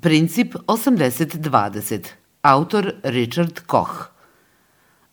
Princip 80-20. Autor Richard Koch.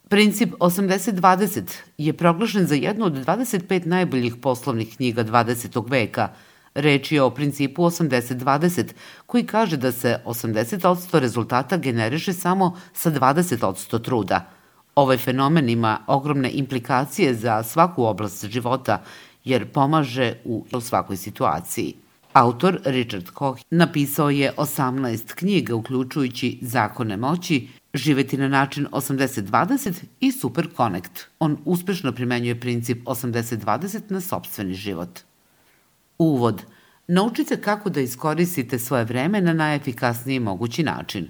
Princip 80-20 je proglašen za jednu od 25 najboljih poslovnih knjiga 20. veka. Reč je o principu 80-20 koji kaže da se 80% rezultata generiše samo sa 20% truda. Ovaj fenomen ima ogromne implikacije za svaku oblast života jer pomaže u svakoj situaciji. Autor Richard Koch napisao je 18 knjiga, uključujući Zakone moći, Živeti na način 80-20 i Super Connect. On uspešno primenjuje princip 80-20 na sobstveni život. Uvod. Naučite kako da iskoristite svoje vreme na najefikasniji mogući način.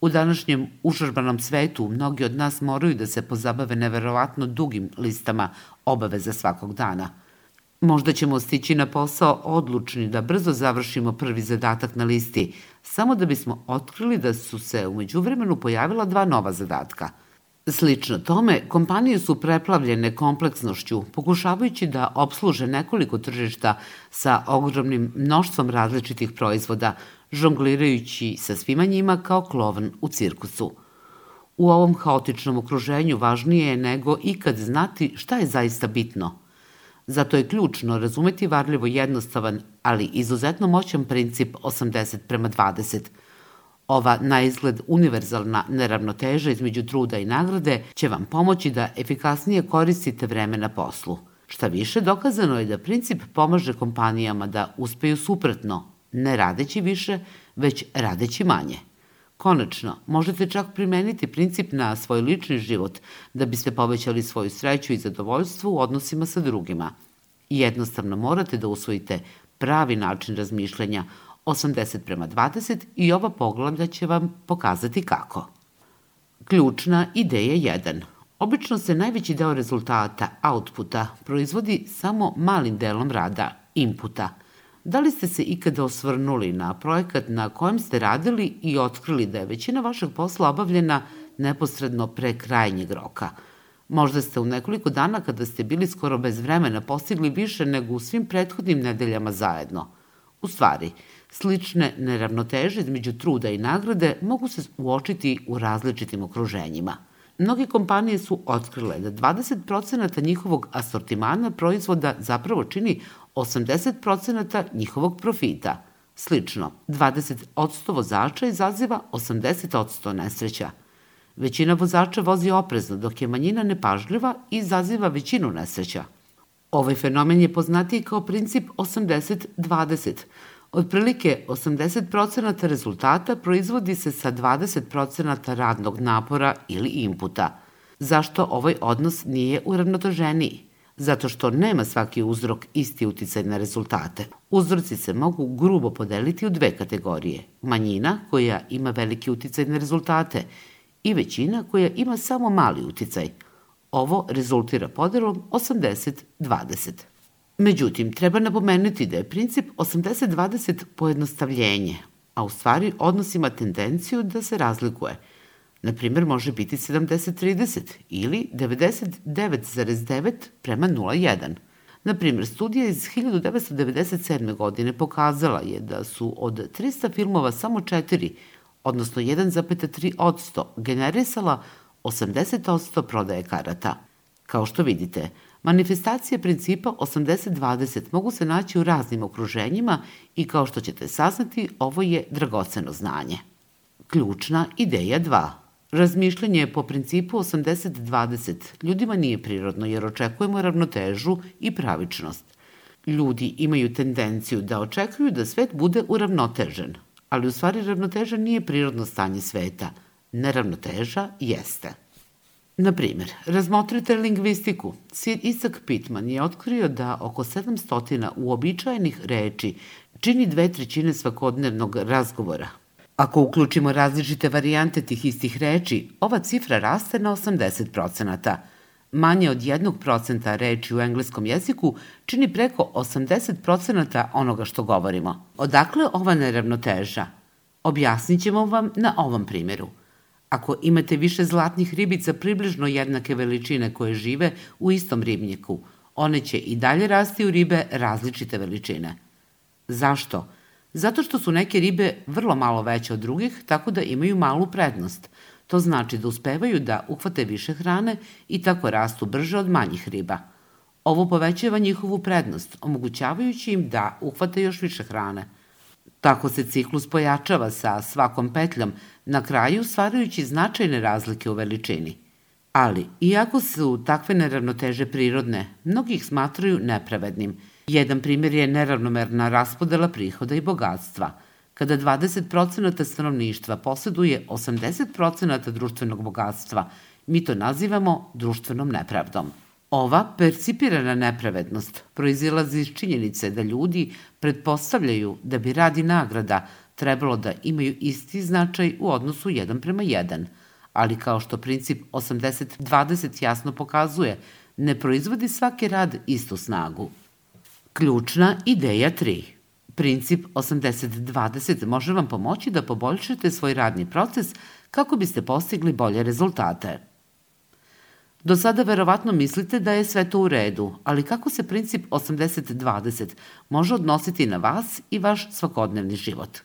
U današnjem užurbanom svetu mnogi od nas moraju da se pozabave neverovatno dugim listama obaveza svakog dana – Možda ćemo stići na posao odlučni da brzo završimo prvi zadatak na listi, samo da bismo otkrili da su se umeđu vremenu pojavila dva nova zadatka. Slično tome, kompanije su preplavljene kompleksnošću, pokušavajući da obsluže nekoliko tržišta sa ogromnim mnoštvom različitih proizvoda, žonglirajući sa svima njima kao klovan u cirkusu. U ovom haotičnom okruženju važnije je nego ikad znati šta je zaista bitno – Zato je ključno razumeti varljivo jednostavan, ali izuzetno moćan princip 80 prema 20. Ova na izgled univerzalna neravnoteža između truda i nagrade će vam pomoći da efikasnije koristite vreme na poslu. Šta više, dokazano je da princip pomaže kompanijama da uspeju suprotno, ne radeći više, već radeći manje. Konačno, možete čak primeniti princip na svoj lični život da biste povećali svoju sreću i zadovoljstvo u odnosima sa drugima. Jednostavno morate da usvojite pravi način razmišljanja 80 prema 20 i ova poglavlja će vam pokazati kako. Ključna ideja 1. Obično se najveći deo rezultata, outputa, proizvodi samo malim delom rada, inputa – Da li ste se ikada osvrnuli na projekat na kojem ste radili i otkrili da je većina vašeg posla obavljena neposredno pre krajnjeg roka? Možda ste u nekoliko dana kada ste bili skoro bez vremena postigli više nego u svim prethodnim nedeljama zajedno. U stvari, slične neravnoteže između truda i nagrade mogu se uočiti u različitim okruženjima. Mnoge kompanije su otkrile da 20% njihovog asortimana proizvoda zapravo čini 80% njihovog profita. Slično, 20% vozača izaziva 80% nesreća. Većina vozača vozi oprezno, dok je manjina nepažljiva i izaziva većinu nesreća. Ovaj fenomen je poznatiji kao princip 80-20. Otprilike 80% rezultata proizvodi se sa 20% radnog napora ili inputa. Zašto ovaj odnos nije uravnotoženiji? zato što nema svaki uzrok isti uticaj na rezultate. Uzroci se mogu grubo podeliti u dve kategorije. Manjina, koja ima veliki uticaj na rezultate, i većina koja ima samo mali uticaj. Ovo rezultira podelom 80-20. Međutim, treba napomenuti da je princip 80-20 pojednostavljenje, a u stvari odnos ima tendenciju da se razlikuje – Na primer, može biti 70-30 ili 99,9 prema 0,1. Na primer, studija iz 1997. godine pokazala je da su od 300 filmova samo 4, odnosno 1,3 odsto, generisala 80% prodaje karata. Kao što vidite, manifestacije principa 80-20 mogu se naći u raznim okruženjima i kao što ćete saznati, ovo je dragoceno znanje. Ključna ideja 2. Razmišljanje po principu 80-20 ljudima nije prirodno jer očekujemo ravnotežu i pravičnost. Ljudi imaju tendenciju da očekuju da svet bude uravnotežen, ali u stvari ravnoteža nije prirodno stanje sveta. Neravnoteža jeste. Na primjer, razmotrite lingvistiku. Sir Isaac Pittman je otkrio da oko 700 uobičajenih reči čini dve trećine svakodnevnog razgovora, Ako uključimo različite varijante tih istih reči, ova cifra raste na 80%. Manje od 1% reči u engleskom jeziku čini preko 80% onoga što govorimo. Odakle ova neravnoteža? Objasnit ćemo vam na ovom primjeru. Ako imate više zlatnih ribica približno jednake veličine koje žive u istom ribnjiku, one će i dalje rasti u ribe različite veličine. Zašto? Zato što su neke ribe vrlo malo veće od drugih, tako da imaju malu prednost. To znači da uspevaju da uhvate više hrane i tako rastu brže od manjih riba. Ovo povećava njihovu prednost, omogućavajući im da uhvate još više hrane. Tako se ciklus pojačava sa svakom petljom, na kraju stvarajući značajne razlike u veličini. Ali, iako su takve neravnoteže prirodne, mnogi ih smatraju nepravednim. Jedan primjer je neravnomerna raspodela prihoda i bogatstva. Kada 20% stanovništva posjeduje 80% društvenog bogatstva, mi to nazivamo društvenom nepravdom. Ova percipirana nepravednost proizilazi iz činjenice da ljudi pretpostavljaju da bi rad i nagrada trebalo da imaju isti značaj u odnosu 1 prema 1, ali kao što princip 80-20 jasno pokazuje, ne proizvodi svaki rad istu snagu. Ključna ideja 3. Princip 80-20 može vam pomoći da poboljšate svoj radni proces kako biste postigli bolje rezultate. Do sada verovatno mislite da je sve to u redu, ali kako se princip 80-20 može odnositi na vas i vaš svakodnevni život?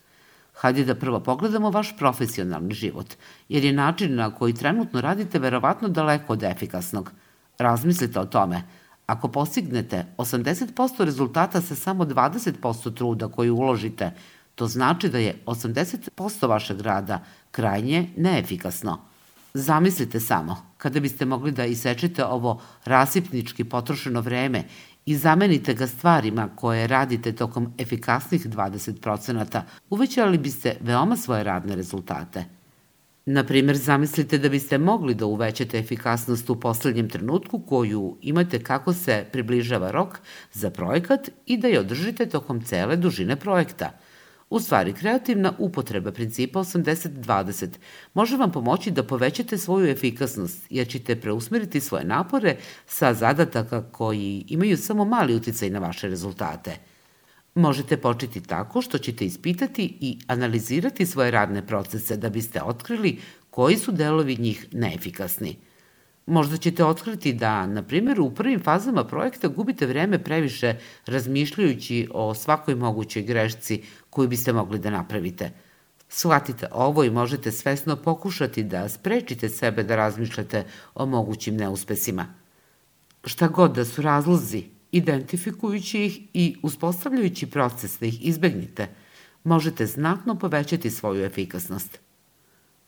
Hajde da prvo pogledamo vaš profesionalni život, jer je način na koji trenutno radite verovatno daleko od efikasnog. Razmislite o tome. Ako postignete 80% rezultata sa samo 20% truda koji uložite, to znači da je 80% vašeg rada krajnje neefikasno. Zamislite samo, kada biste mogli da isečete ovo rasipnički potrošeno vreme i zamenite ga stvarima koje radite tokom efikasnih 20%, uvećali biste veoma svoje radne rezultate. Na primer, zamislite da biste mogli da uvećate efikasnost u poslednjem trenutku koju imate kako se približava rok za projekat i da je održite tokom cele dužine projekta – U stvari, kreativna upotreba principa 80-20 može vam pomoći da povećate svoju efikasnost, jer ćete preusmeriti svoje napore sa zadataka koji imaju samo mali uticaj na vaše rezultate. Možete početi tako što ćete ispitati i analizirati svoje radne procese da biste otkrili koji su delovi njih neefikasni – Možda ćete otkriti da, na primjer, u prvim fazama projekta gubite vreme previše razmišljajući o svakoj mogućoj grešci koju biste mogli da napravite. Shvatite ovo i možete svesno pokušati da sprečite sebe da razmišljate o mogućim neuspesima. Šta god da su razlozi, identifikujući ih i uspostavljajući proces da ih izbegnite, možete znatno povećati svoju efikasnost.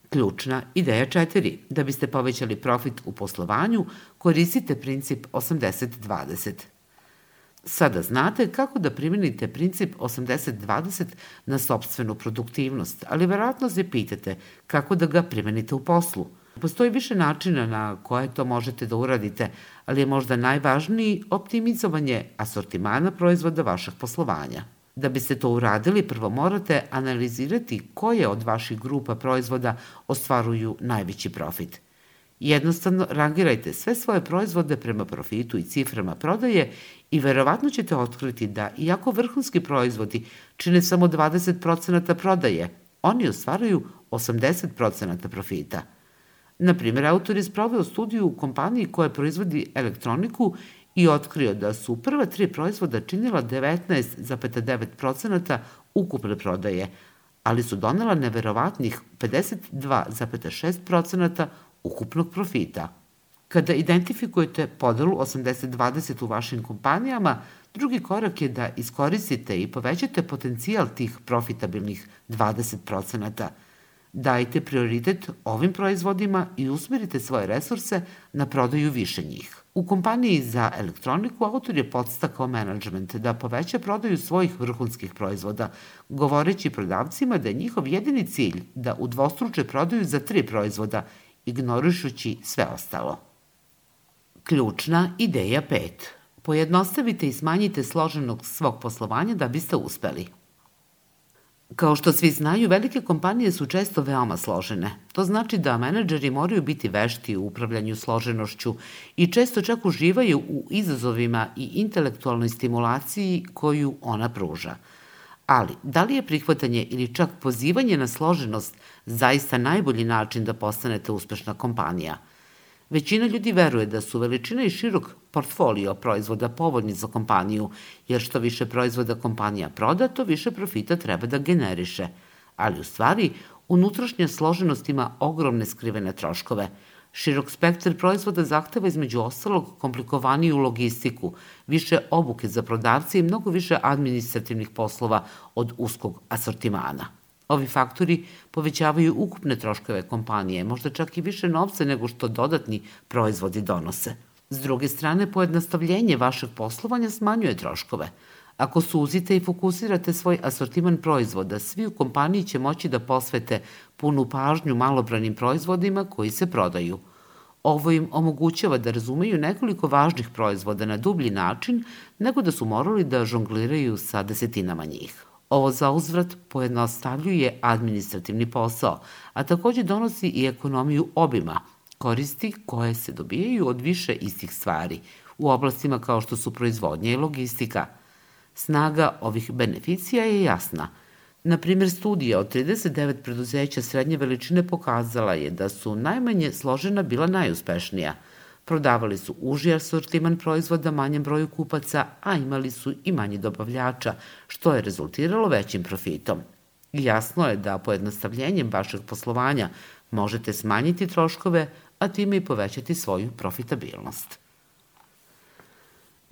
Ključna ideja 4. Da biste povećali profit u poslovanju, koristite princip 80-20. Sada znate kako da primenite princip 80-20 na sobstvenu produktivnost, ali verovatno se pitate kako da ga primenite u poslu. Postoji više načina na koje to možete da uradite, ali je možda najvažniji optimizovanje asortimana proizvoda vašeg poslovanja. Da biste to uradili, prvo morate analizirati koje od vaših grupa proizvoda ostvaruju najveći profit. Jednostavno rangirajte sve svoje proizvode prema profitu i ciframa prodaje i verovatno ćete otkriti da, iako vrhunski proizvodi čine samo 20% prodaje, oni ostvaruju 80% profita. Na primjer, autor je sproveo studiju u kompaniji koja proizvodi elektroniku i otkrio da su prva tri proizvoda činila 19,9% ukupne prodaje, ali su donela neverovatnih 52,6% ukupnog profita. Kada identifikujete podelu 80-20 u vašim kompanijama, drugi korak je da iskoristite i povećate potencijal tih profitabilnih 20%. Dajte prioritet ovim proizvodima i usmerite svoje resurse na prodaju više njih. U kompaniji za elektroniku autor je podstakao menadžment da poveća prodaju svojih vrhunskih proizvoda, govoreći prodavcima da je njihov jedini cilj da udvostruče prodaju za tri proizvoda, ignorišući sve ostalo. Ključna ideja 5. Pojednostavite i smanjite složenog svog poslovanja da biste uspeli – Kao što svi znaju, velike kompanije su često veoma složene. To znači da menadžeri moraju biti vešti u upravljanju složenošću i često čak uživaju u izazovima i intelektualnoj stimulaciji koju ona pruža. Ali, da li je prihvatanje ili čak pozivanje na složenost zaista najbolji način da postanete uspešna kompanija? Većina ljudi veruje da su veličina i širok portfolio proizvoda povoljni za kompaniju, jer što više proizvoda kompanija proda, to više profita treba da generiše. Ali u stvari, unutrašnja složenost ima ogromne skrivene troškove. Širok spektar proizvoda zahteva između ostalog komplikovaniju logistiku, više obuke za prodavce i mnogo više administrativnih poslova od uskog asortimana. Ovi faktori povećavaju ukupne troškove kompanije, možda čak i više novca nego što dodatni proizvodi donose. S druge strane, pojednostavljenje vašeg poslovanja smanjuje troškove. Ako suzite i fokusirate svoj asortiman proizvoda, svi u kompaniji će moći da posvete punu pažnju malobranim proizvodima koji se prodaju. Ovo im omogućava da razumeju nekoliko važnih proizvoda na dublji način nego da su morali da žongliraju sa desetinama njih. Ovo za uzvrat pojednostavljuje administrativni posao, a takođe donosi i ekonomiju obima, koristi koje se dobijaju od više istih stvari u oblastima kao što su proizvodnja i logistika. Snaga ovih beneficija je jasna. Na primjer, studija od 39 preduzeća srednje veličine pokazala je da su najmanje složena bila najuspešnija – Prodavali su uži asortiman proizvoda manjem broju kupaca, a imali su i manje dobavljača, što je rezultiralo većim profitom. Jasno je da pojednostavljenjem vašeg poslovanja možete smanjiti troškove, a time i povećati svoju profitabilnost.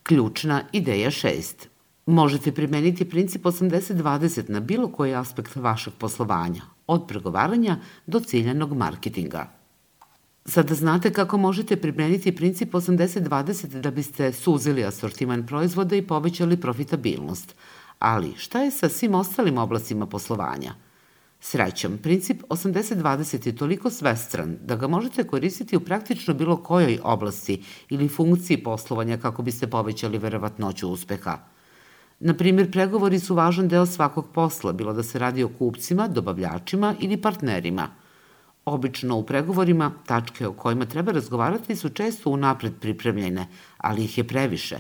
Ključna ideja 6. Možete primeniti princip 80-20 na bilo koji aspekt vašeg poslovanja, od pregovaranja do ciljanog marketinga – Sada znate kako možete primeniti princip 80-20 da biste suzili asortiman proizvoda i povećali profitabilnost. Ali šta je sa svim ostalim oblastima poslovanja? Srećom, princip 80-20 je toliko svestran da ga možete koristiti u praktično bilo kojoj oblasti ili funkciji poslovanja kako biste povećali verovatnoću uspeha. Na primjer, pregovori su važan deo svakog posla, bilo da se radi o kupcima, dobavljačima ili partnerima – Obično u pregovorima tačke o kojima treba razgovarati su često unapred pripremljene, ali ih je previše.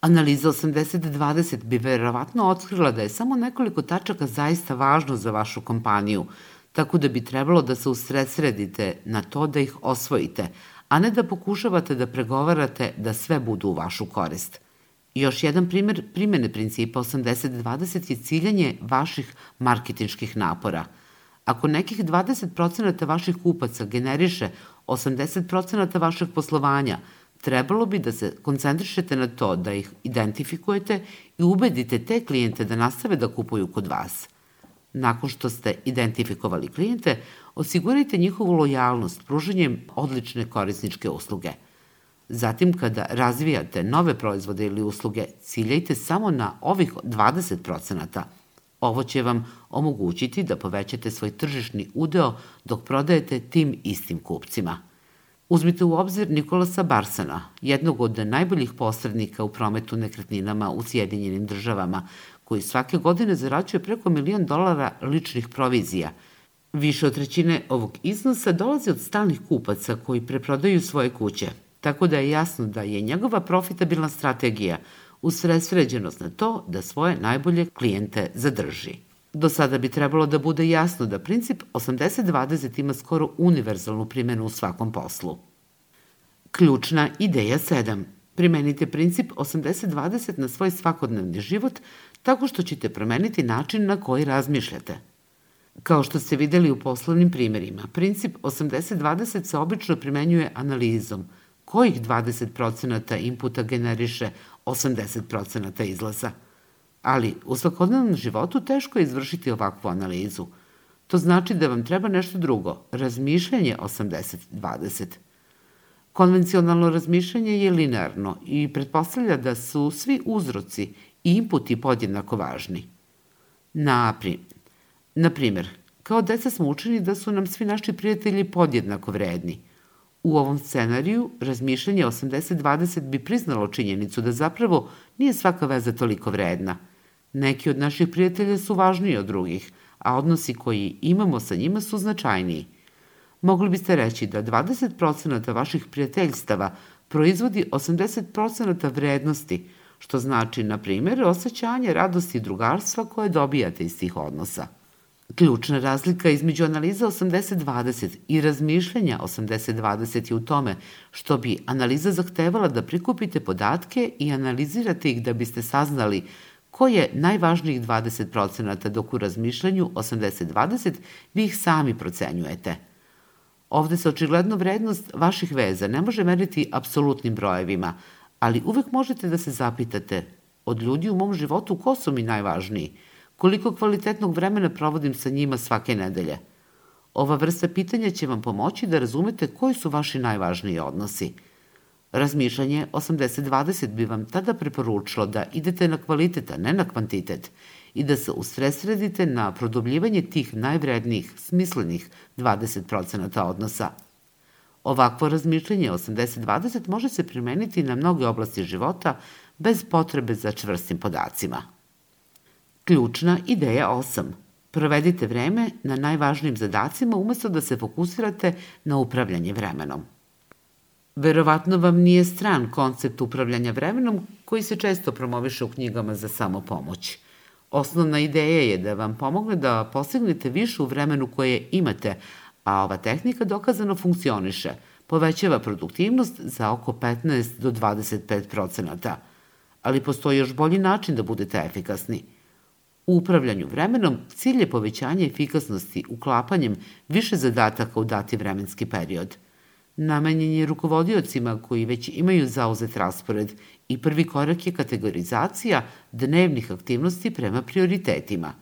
Analiza 80-20 bi verovatno otkrila da je samo nekoliko tačaka zaista važno za vašu kompaniju, tako da bi trebalo da se usredsredite na to da ih osvojite, a ne da pokušavate da pregovarate da sve budu u vašu korist. Još jedan primer primene principa 80-20 je ciljanje vaših marketinških napora – Ako nekih 20% vaših kupaca generiše 80% vašeg poslovanja, trebalo bi da se koncentrišete na to da ih identifikujete i ubedite te klijente da nastave da kupuju kod vas. Nakon što ste identifikovali klijente, osigurajte njihovu lojalnost pruženjem odlične korisničke usluge. Zatim, kada razvijate nove proizvode ili usluge, ciljajte samo na ovih 20%, Ovo će vam omogućiti da povećate svoj tržišni udeo dok prodajete tim istim kupcima. Uzmite u obzir Nikolasa Barsana, jednog od najboljih posrednika u prometu nekretninama u Sjedinjenim državama, koji svake godine zarađuje preko milion dolara ličnih provizija. Više od trećine ovog iznosa dolazi od stalnih kupaca koji preprodaju svoje kuće, tako da je jasno da je njegova profitabilna strategija – usresređenost na to da svoje najbolje klijente zadrži. Do sada bi trebalo da bude jasno da princip 80-20 ima skoro univerzalnu primjenu u svakom poslu. Ključna ideja 7. Primenite princip 80-20 na svoj svakodnevni život tako što ćete promeniti način na koji razmišljate. Kao što ste videli u poslovnim primjerima, princip 80-20 se obično primenjuje analizom – kojih 20% inputa generiše 80% izlaza. Ali u svakodnevnom životu teško je izvršiti ovakvu analizu. To znači da vam treba nešto drugo, razmišljanje 80-20. Konvencionalno razmišljanje je linearno i pretpostavlja da su svi uzroci i inputi podjednako važni. Napri, na primjer, kao deca smo učeni da su nam svi naši prijatelji podjednako vredni – U ovom scenariju razmišljanje 80-20 bi priznalo činjenicu da zapravo nije svaka veza toliko vredna. Neki od naših prijatelja su važniji od drugih, a odnosi koji imamo sa njima su značajniji. Mogli biste reći da 20% vaših prijateljstava proizvodi 80% vrednosti, što znači, na primjer, osjećanje radosti i drugarstva koje dobijate iz tih odnosa. Ključna razlika između analiza 80-20 i razmišljanja 80-20 je u tome što bi analiza zahtevala da prikupite podatke i analizirate ih da biste saznali ko je najvažnijih 20%, dok u razmišljanju 80-20 vi ih sami procenjujete. Ovde se očigledno vrednost vaših veza ne može meriti apsolutnim brojevima, ali uvek možete da se zapitate od ljudi u mom životu ko su mi najvažniji – Koliko kvalitetnog vremena provodim sa njima svake nedelje? Ova vrsta pitanja će vam pomoći da razumete koji su vaši najvažniji odnosi. Razmišljanje 80-20 bi vam tada preporučilo da idete na kvalitet, a ne na kvantitet i da se usresredite na produbljivanje tih najvrednijih, smislenih 20% odnosa. Ovakvo razmišljanje 80-20 može se primeniti na mnoge oblasti života bez potrebe za čvrstim podacima. Ključna ideja 8. Provedite vreme na najvažnijim zadacima umesto da se fokusirate na upravljanje vremenom. Verovatno vam nije stran koncept upravljanja vremenom koji se često promoviše u knjigama za samopomoć. Osnovna ideja je da vam pomogne da postignete više u vremenu koje imate, a ova tehnika dokazano funkcioniše, povećava produktivnost za oko 15 do 25 procenata. Ali postoji još bolji način da budete efikasni – U upravljanju vremenom cilj je povećanje efikasnosti uklapanjem više zadataka u dati vremenski period. Namenjen je rukovodiocima koji već imaju zauzet raspored i prvi korak je kategorizacija dnevnih aktivnosti prema prioritetima.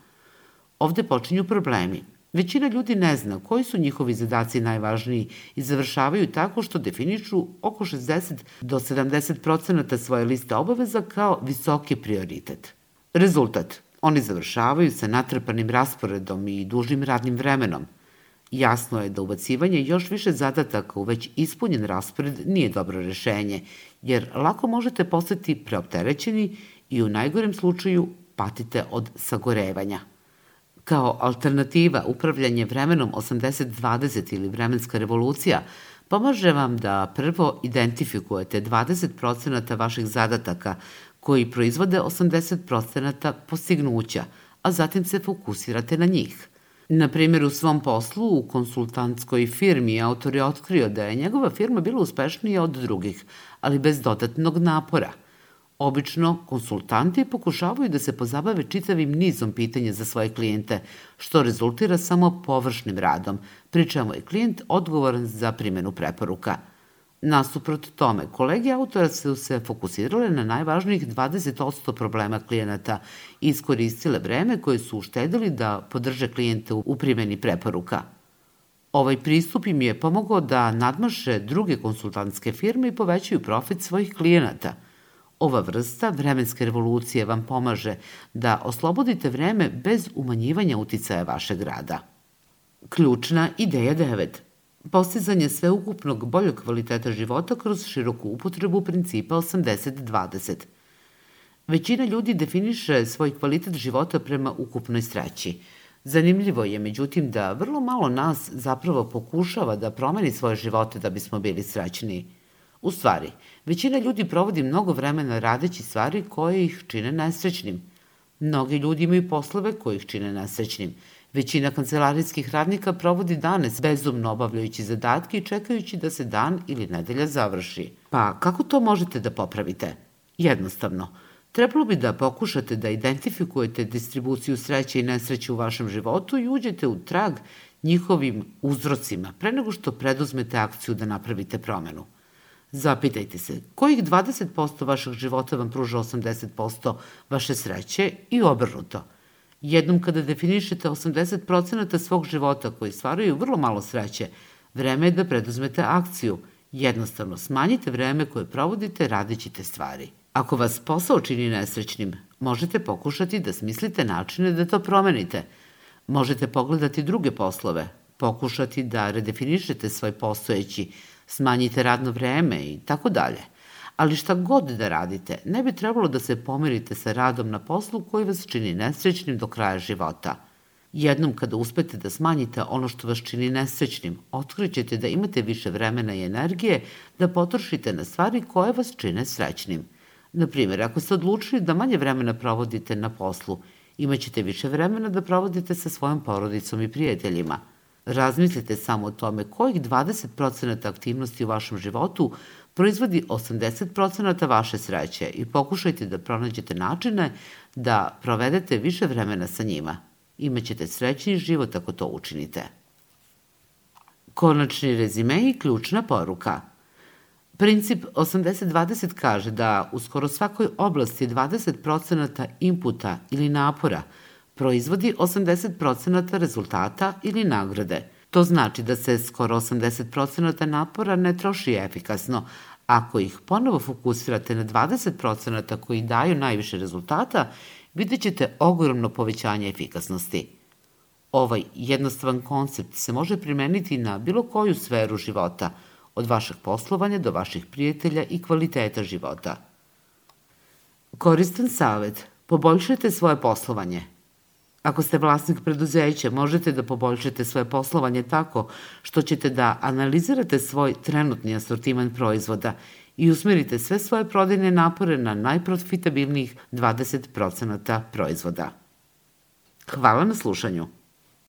Ovde počinju problemi. Većina ljudi ne zna koji su njihovi zadaci najvažniji i završavaju tako što definiču oko 60 do 70 procenata svoje liste obaveza kao visoki prioritet. Rezultat – Oni završavaju sa natrpanim rasporedom i dužim radnim vremenom. Jasno je da ubacivanje još više zadataka u već ispunjen raspored nije dobro rešenje, jer lako možete postati preopterećeni i u najgorem slučaju patite od sagorevanja. Kao alternativa upravljanje vremenom 80-20 ili vremenska revolucija pomaže vam da prvo identifikujete 20% vaših zadataka koji proizvode 80% postignuća, a zatim se fokusirate na njih. Na primjer, u svom poslu u konsultantskoj firmi autor je otkrio da je njegova firma bila uspešnija od drugih, ali bez dodatnog napora. Obično, konsultanti pokušavaju da se pozabave čitavim nizom pitanja za svoje klijente, što rezultira samo površnim radom, pri čemu je klijent odgovoran za primjenu preporuka – Nasuprot tome, kolegi autora su se fokusirale na najvažnijih 20% problema klijenata i iskoristile vreme koje su uštedili da podrže klijente u primjeni preporuka. Ovaj pristup im je pomogao da nadmaše druge konsultantske firme i povećaju profit svojih klijenata. Ova vrsta vremenske revolucije vam pomaže da oslobodite vreme bez umanjivanja uticaja vašeg rada. Ključna ideja 9 postizanje sveukupnog boljeg kvaliteta života kroz široku upotrebu principa 80-20. Većina ljudi definiše svoj kvalitet života prema ukupnoj sreći. Zanimljivo je, međutim, da vrlo malo nas zapravo pokušava da promeni svoje živote da bismo bili srećniji. U stvari, većina ljudi provodi mnogo vremena radeći stvari koje ih čine nesrećnim. Mnogi ljudi imaju poslove koje ih čine nesrećnim – Većina kancelarijskih radnika provodi dane bezumno obavljajući zadatke i čekajući da se dan ili nedelja završi. Pa kako to možete da popravite? Jednostavno, trebalo bi da pokušate da identifikujete distribuciju sreće i nesreće u vašem životu i uđete u trag njihovim uzrocima pre nego što preduzmete akciju da napravite promenu. Zapitajte se, kojih 20% vašeg života vam pruža 80% vaše sreće i obrnuto – Jednom kada definišete 80% svog života koji stvaraju vrlo malo sreće, vreme je da preduzmete akciju. Jednostavno smanjite vreme koje provodite radeći te stvari. Ako vas posao čini nesrećnim, možete pokušati da smislite načine da to promenite. Možete pogledati druge poslove, pokušati da redefinišete svoj postojeći, smanjite radno vreme i tako dalje. Ali šta god da radite, ne bi trebalo da se pomerite sa radom na poslu koji vas čini nesrećnim do kraja života. Jednom kada uspete da smanjite ono što vas čini nesrećnim, otkrićete da imate više vremena i energije da potrošite na stvari koje vas čine srećnim. Na primjer, ako ste odlučili da manje vremena provodite na poslu Imaćete više vremena da provodite sa svojom porodicom i prijateljima. Razmislite samo o tome kojih 20% aktivnosti u vašem životu proizvodi 80% vaše sreće i pokušajte da pronađete načine da provedete više vremena sa njima. Imaćete srećni život ako to učinite. Konačni rezime i ključna poruka – Princip 80-20 kaže da u skoro svakoj oblasti 20% inputa ili napora proizvodi 80% rezultata ili nagrade. To znači da se skoro 80% napora ne troši efikasno. Ako ih ponovo fokusirate na 20% koji daju najviše rezultata, vidjet ćete ogromno povećanje efikasnosti. Ovaj jednostavan koncept se može primeniti na bilo koju sferu života – od vašeg poslovanja do vaših prijatelja i kvaliteta života. Koristan savet. Poboljšajte svoje poslovanje. Ako ste vlasnik preduzeća, možete da poboljšate svoje poslovanje tako što ćete da analizirate svoj trenutni asortiman proizvoda i usmerite sve svoje prodajne napore na najprofitabilnijih 20% proizvoda. Hvala na slušanju.